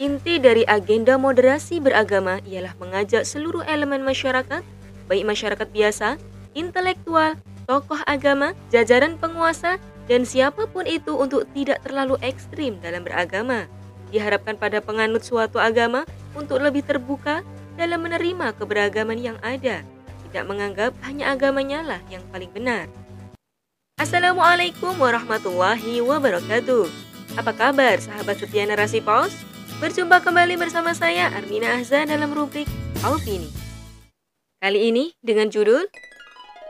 Inti dari agenda moderasi beragama ialah mengajak seluruh elemen masyarakat, baik masyarakat biasa, intelektual, tokoh agama, jajaran penguasa, dan siapa pun itu untuk tidak terlalu ekstrim dalam beragama. Diharapkan pada penganut suatu agama untuk lebih terbuka dalam menerima keberagaman yang ada, tidak menganggap hanya agamanya lah yang paling benar. Assalamualaikum warahmatullahi wabarakatuh. Apa kabar sahabat setia narasi pos? Berjumpa kembali bersama saya Armina Ahza dalam rubrik Alvini. Kali ini dengan judul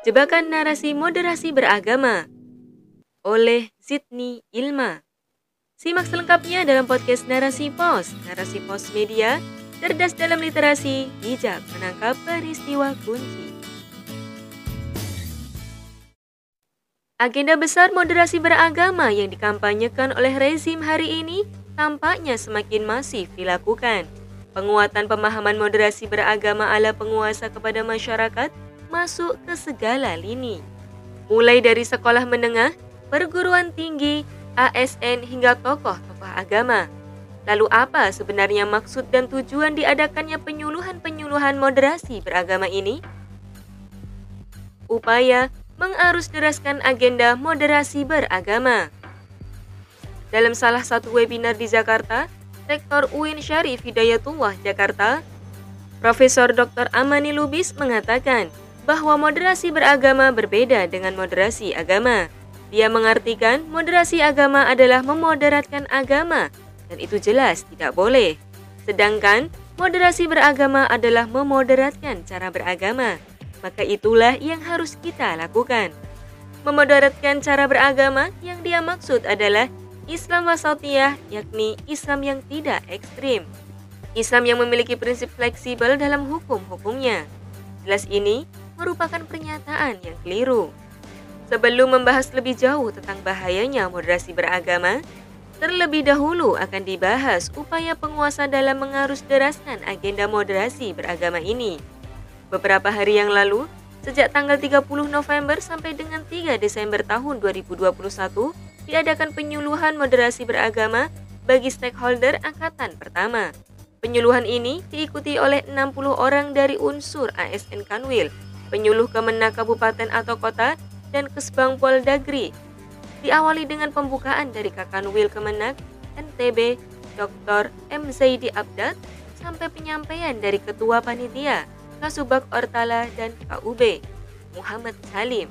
Jebakan Narasi Moderasi Beragama oleh Sydney Ilma. Simak selengkapnya dalam podcast Narasi Pos, Narasi Pos Media, cerdas dalam literasi, bijak menangkap peristiwa kunci. Agenda besar moderasi beragama yang dikampanyekan oleh rezim hari ini tampaknya semakin masif dilakukan. Penguatan pemahaman moderasi beragama ala penguasa kepada masyarakat masuk ke segala lini. Mulai dari sekolah menengah, perguruan tinggi, ASN hingga tokoh-tokoh agama. Lalu apa sebenarnya maksud dan tujuan diadakannya penyuluhan-penyuluhan moderasi beragama ini? Upaya mengarus deraskan agenda moderasi beragama. Dalam salah satu webinar di Jakarta, Rektor UIN Syarif Hidayatullah Jakarta, Profesor Dr. Amani Lubis mengatakan bahwa moderasi beragama berbeda dengan moderasi agama. Dia mengartikan moderasi agama adalah memoderatkan agama dan itu jelas tidak boleh. Sedangkan moderasi beragama adalah memoderatkan cara beragama maka itulah yang harus kita lakukan. Memoderatkan cara beragama yang dia maksud adalah Islam wasatiyah, yakni Islam yang tidak ekstrim. Islam yang memiliki prinsip fleksibel dalam hukum-hukumnya. Jelas ini merupakan pernyataan yang keliru. Sebelum membahas lebih jauh tentang bahayanya moderasi beragama, terlebih dahulu akan dibahas upaya penguasa dalam mengarus deraskan agenda moderasi beragama ini. Beberapa hari yang lalu, sejak tanggal 30 November sampai dengan 3 Desember tahun 2021, diadakan penyuluhan moderasi beragama bagi stakeholder angkatan pertama. Penyuluhan ini diikuti oleh 60 orang dari unsur ASN Kanwil, penyuluh Kemenak Kabupaten atau Kota, dan Kesbang Poldagri. Diawali dengan pembukaan dari Kakanwil Kemenak, NTB, Dr. M. Zaidi Abdad, sampai penyampaian dari Ketua Panitia, Kasubag Ortala dan KUB, Muhammad Salim.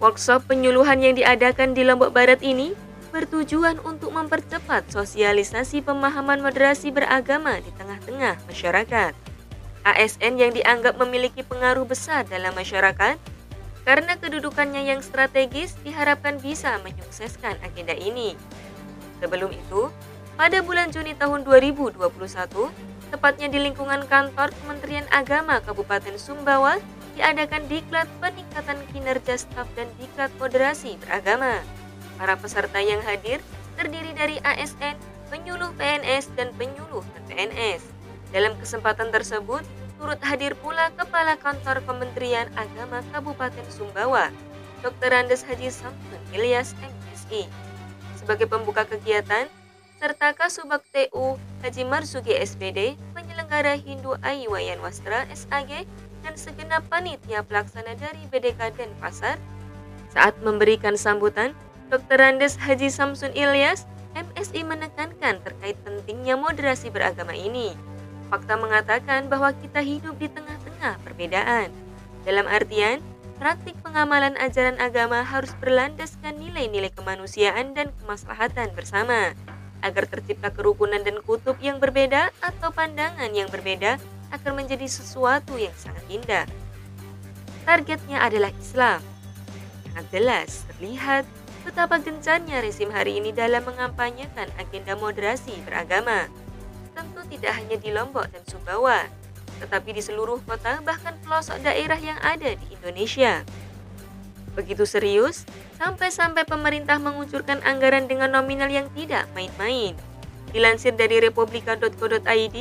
Workshop penyuluhan yang diadakan di Lombok Barat ini bertujuan untuk mempercepat sosialisasi pemahaman moderasi beragama di tengah-tengah masyarakat. ASN yang dianggap memiliki pengaruh besar dalam masyarakat karena kedudukannya yang strategis diharapkan bisa menyukseskan agenda ini. Sebelum itu, pada bulan Juni tahun 2021, tepatnya di lingkungan kantor Kementerian Agama Kabupaten Sumbawa, diadakan diklat peningkatan kinerja staf dan diklat moderasi beragama. Para peserta yang hadir terdiri dari ASN, penyuluh PNS, dan penyuluh PNS. Dalam kesempatan tersebut, turut hadir pula Kepala Kantor Kementerian Agama Kabupaten Sumbawa, Dr. Andes Haji Samsun Ilyas MSI. Sebagai pembuka kegiatan, serta Kasubag TU Haji Marsugi SPD, penyelenggara Hindu Aiwayan Wastra SAG, dan segenap panitia pelaksana dari BDK Denpasar. Saat memberikan sambutan, Dr. Andes Haji Samsun Ilyas, MSI menekankan terkait pentingnya moderasi beragama ini. Fakta mengatakan bahwa kita hidup di tengah-tengah perbedaan. Dalam artian, praktik pengamalan ajaran agama harus berlandaskan nilai-nilai kemanusiaan dan kemaslahatan bersama agar tercipta kerukunan dan kutub yang berbeda atau pandangan yang berbeda akan menjadi sesuatu yang sangat indah. Targetnya adalah Islam. Sangat jelas terlihat betapa gencarnya rezim hari ini dalam mengampanyekan agenda moderasi beragama. Tentu tidak hanya di Lombok dan Sumbawa, tetapi di seluruh kota bahkan pelosok daerah yang ada di Indonesia. Begitu serius, sampai-sampai pemerintah mengucurkan anggaran dengan nominal yang tidak main-main. Dilansir dari republika.co.id,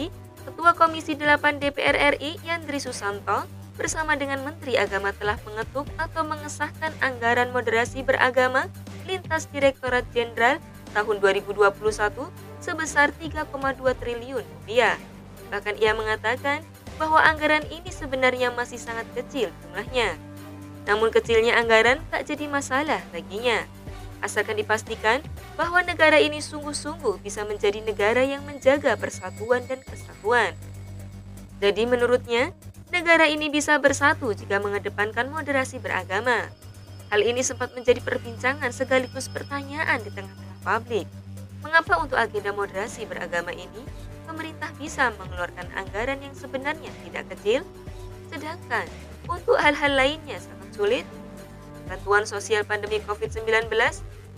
Ketua Komisi 8 DPR RI Yandri Susanto bersama dengan Menteri Agama telah mengetuk atau mengesahkan anggaran moderasi beragama lintas Direktorat Jenderal tahun 2021 sebesar 3,2 triliun rupiah. Bahkan ia mengatakan bahwa anggaran ini sebenarnya masih sangat kecil jumlahnya. Namun kecilnya anggaran tak jadi masalah baginya. Asalkan dipastikan bahwa negara ini sungguh-sungguh bisa menjadi negara yang menjaga persatuan dan kesatuan. Jadi menurutnya, negara ini bisa bersatu jika mengedepankan moderasi beragama. Hal ini sempat menjadi perbincangan sekaligus pertanyaan di tengah-tengah publik. Mengapa untuk agenda moderasi beragama ini, pemerintah bisa mengeluarkan anggaran yang sebenarnya tidak kecil, sedangkan untuk hal-hal lainnya sangat sulit? Bantuan sosial pandemi COVID-19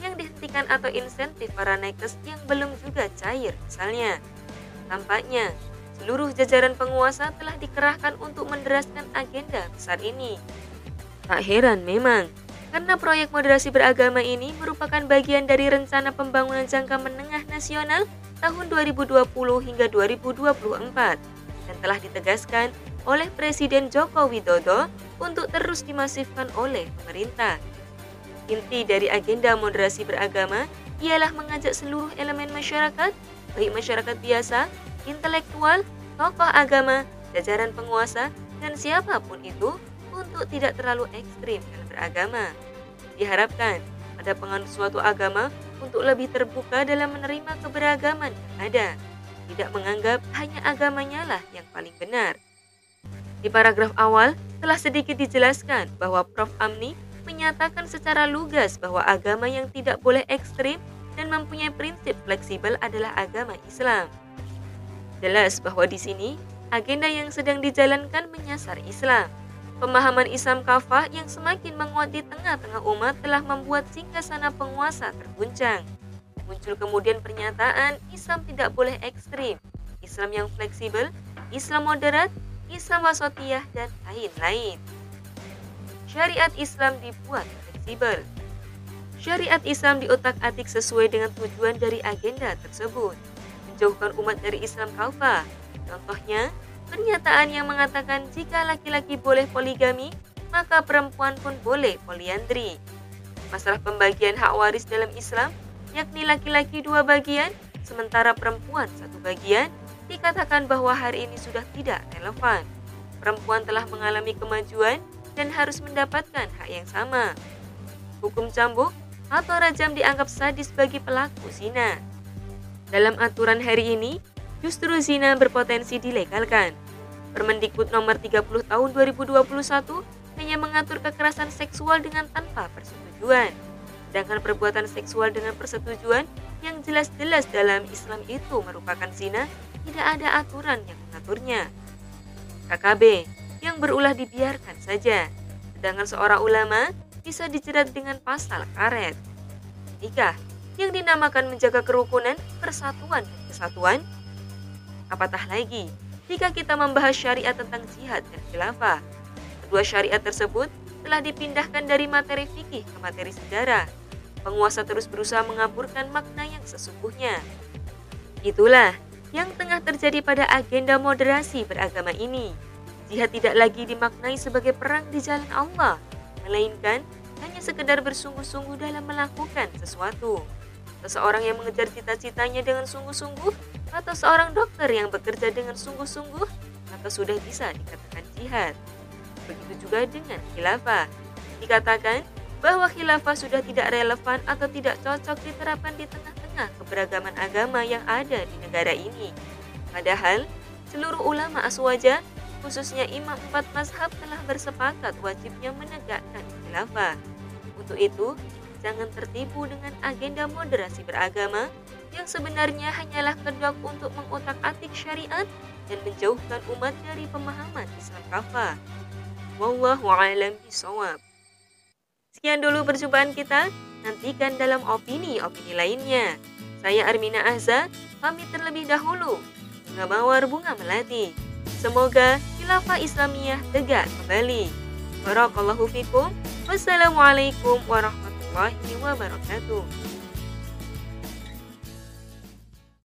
yang dihentikan atau insentif para nakes yang belum juga cair misalnya. Tampaknya seluruh jajaran penguasa telah dikerahkan untuk menderaskan agenda besar ini. Tak heran memang, karena proyek moderasi beragama ini merupakan bagian dari rencana pembangunan jangka menengah nasional tahun 2020 hingga 2024 dan telah ditegaskan oleh Presiden Joko Widodo untuk terus dimasifkan oleh pemerintah. Inti dari agenda moderasi beragama ialah mengajak seluruh elemen masyarakat, baik masyarakat biasa, intelektual, tokoh agama, jajaran penguasa, dan siapa pun itu untuk tidak terlalu ekstrim dalam beragama. Diharapkan pada penganut suatu agama untuk lebih terbuka dalam menerima keberagaman yang ada, tidak menganggap hanya agamanya lah yang paling benar. Di paragraf awal telah sedikit dijelaskan bahwa Prof. Amni menyatakan secara lugas bahwa agama yang tidak boleh ekstrim dan mempunyai prinsip fleksibel adalah agama Islam. Jelas bahwa di sini agenda yang sedang dijalankan menyasar Islam. Pemahaman Islam kafah yang semakin menguat di tengah-tengah umat telah membuat singgasana penguasa terguncang. Muncul kemudian pernyataan Islam tidak boleh ekstrim, Islam yang fleksibel, Islam moderat, Islam wasotiyah, dan lain-lain. Syariat Islam dibuat fleksibel. Syariat Islam diotak-atik sesuai dengan tujuan dari agenda tersebut menjauhkan umat dari Islam kafah. Contohnya, pernyataan yang mengatakan jika laki-laki boleh poligami, maka perempuan pun boleh poliandri. Masalah pembagian hak waris dalam Islam, yakni laki-laki dua bagian, sementara perempuan satu bagian, dikatakan bahwa hari ini sudah tidak relevan. Perempuan telah mengalami kemajuan dan harus mendapatkan hak yang sama. Hukum cambuk atau rajam dianggap sadis bagi pelaku zina. Dalam aturan hari ini, justru zina berpotensi dilegalkan. Permendikbud nomor 30 tahun 2021 hanya mengatur kekerasan seksual dengan tanpa persetujuan. Sedangkan perbuatan seksual dengan persetujuan yang jelas-jelas dalam Islam itu merupakan zina, tidak ada aturan yang mengaturnya. KKB yang berulah dibiarkan saja, sedangkan seorang ulama bisa dijerat dengan pasal karet. Nikah yang dinamakan menjaga kerukunan, persatuan, dan kesatuan? Apatah lagi jika kita membahas syariat tentang jihad dan khilafah. Kedua syariat tersebut telah dipindahkan dari materi fikih ke materi sejarah. Penguasa terus berusaha mengaburkan makna yang sesungguhnya. Itulah yang tengah terjadi pada agenda moderasi beragama ini. Jihad tidak lagi dimaknai sebagai perang di jalan Allah, melainkan hanya sekedar bersungguh-sungguh dalam melakukan sesuatu seseorang yang mengejar cita-citanya dengan sungguh-sungguh, atau seorang dokter yang bekerja dengan sungguh-sungguh, maka sudah bisa dikatakan jihad. Begitu juga dengan khilafah. Dikatakan bahwa khilafah sudah tidak relevan atau tidak cocok diterapkan di tengah-tengah keberagaman agama yang ada di negara ini. Padahal, seluruh ulama aswaja, khususnya imam empat mazhab telah bersepakat wajibnya menegakkan khilafah. Untuk itu, jangan tertipu dengan agenda moderasi beragama yang sebenarnya hanyalah kedok untuk mengotak-atik syariat dan menjauhkan umat dari pemahaman Islam kafah. Wallahu a'lam bishawab. Sekian dulu perjumpaan kita. Nantikan dalam opini-opini lainnya. Saya Armina Azza, pamit terlebih dahulu. Bunga mawar bunga melati. Semoga khilafah Islamiyah tegak kembali. Barakallahu fikum. Wassalamualaikum warahmatullahi wabarakatuh.